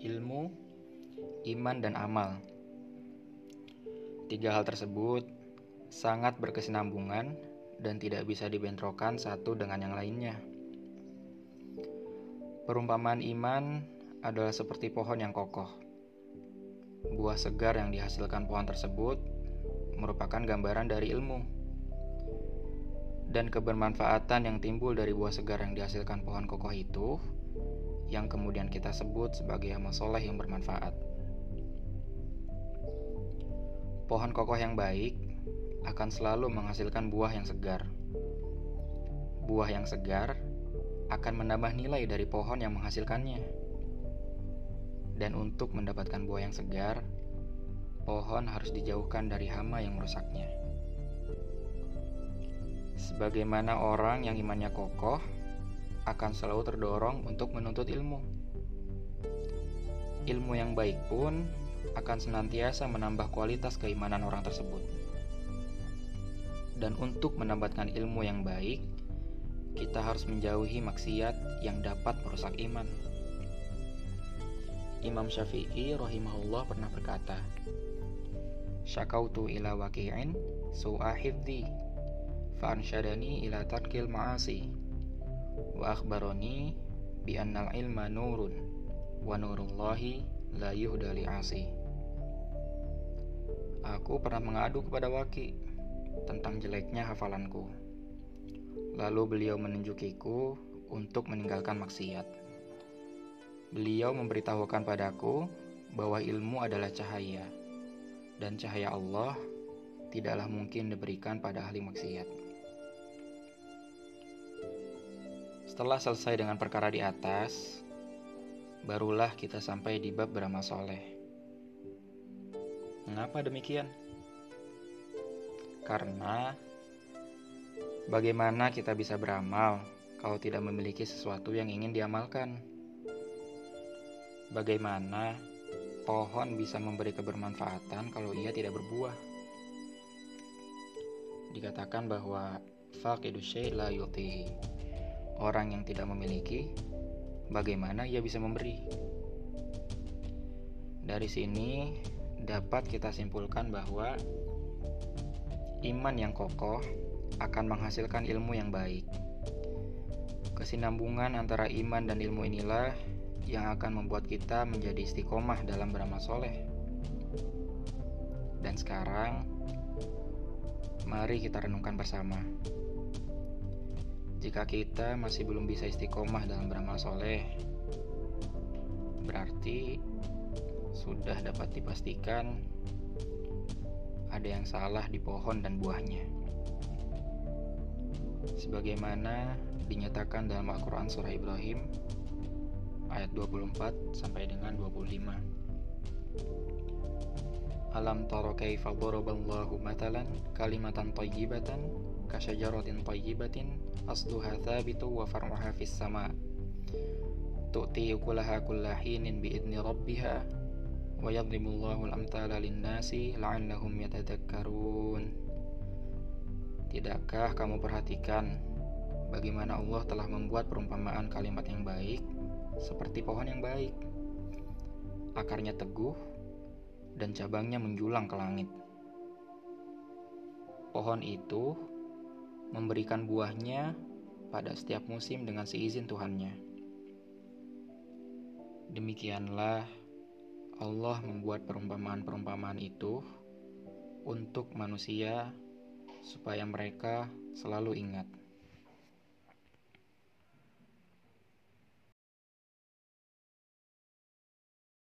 ilmu, iman, dan amal. Tiga hal tersebut sangat berkesinambungan dan tidak bisa dibentrokan satu dengan yang lainnya. Perumpamaan iman adalah seperti pohon yang kokoh. Buah segar yang dihasilkan pohon tersebut merupakan gambaran dari ilmu. Dan kebermanfaatan yang timbul dari buah segar yang dihasilkan pohon kokoh itu yang kemudian kita sebut sebagai amal soleh yang bermanfaat. Pohon kokoh yang baik akan selalu menghasilkan buah yang segar. Buah yang segar akan menambah nilai dari pohon yang menghasilkannya. Dan untuk mendapatkan buah yang segar, pohon harus dijauhkan dari hama yang merusaknya. Sebagaimana orang yang imannya kokoh akan selalu terdorong untuk menuntut ilmu. Ilmu yang baik pun akan senantiasa menambah kualitas keimanan orang tersebut. Dan untuk mendapatkan ilmu yang baik, kita harus menjauhi maksiat yang dapat merusak iman. Imam Syafi'i rahimahullah pernah berkata, Syakautu ila waqi'in su'a hifdhi fa'ansyadani ila tarkil ma'asi wa akhbaroni bi annal ilma nurun wa nurullahi la yuhda asi. Aku pernah mengadu kepada Waki tentang jeleknya hafalanku. Lalu beliau menunjukiku untuk meninggalkan maksiat. Beliau memberitahukan padaku bahwa ilmu adalah cahaya, dan cahaya Allah tidaklah mungkin diberikan pada ahli maksiat. Setelah selesai dengan perkara di atas, barulah kita sampai di bab beramal soleh. Mengapa demikian? Karena bagaimana kita bisa beramal kalau tidak memiliki sesuatu yang ingin diamalkan? Bagaimana pohon bisa memberi kebermanfaatan kalau ia tidak berbuah? Dikatakan bahwa faqidu syai' la orang yang tidak memiliki, bagaimana ia bisa memberi? Dari sini dapat kita simpulkan bahwa iman yang kokoh akan menghasilkan ilmu yang baik. Kesinambungan antara iman dan ilmu inilah yang akan membuat kita menjadi istiqomah dalam beramal soleh. Dan sekarang, mari kita renungkan bersama. Jika kita masih belum bisa istiqomah dalam beramal soleh, berarti sudah dapat dipastikan ada yang salah di pohon dan buahnya. Sebagaimana dinyatakan dalam Al-Quran Surah Ibrahim ayat 24 sampai dengan 25. Alam taro kaifa daraballahu matalan kalimatan thayyibatan kasyajaratin thayyibatin asluha thabitu wa far'uha fis sama. Tu'ti ukulaha kulla hinin biidni rabbiha wa yadribullahu al-amthala lin-nasi la'annahum yatadakkarun Tidakkah kamu perhatikan bagaimana Allah telah membuat perumpamaan kalimat yang baik seperti pohon yang baik? Akarnya teguh dan cabangnya menjulang ke langit pohon itu memberikan buahnya pada setiap musim dengan seizin Tuhannya. Demikianlah Allah membuat perumpamaan-perumpamaan itu untuk manusia supaya mereka selalu ingat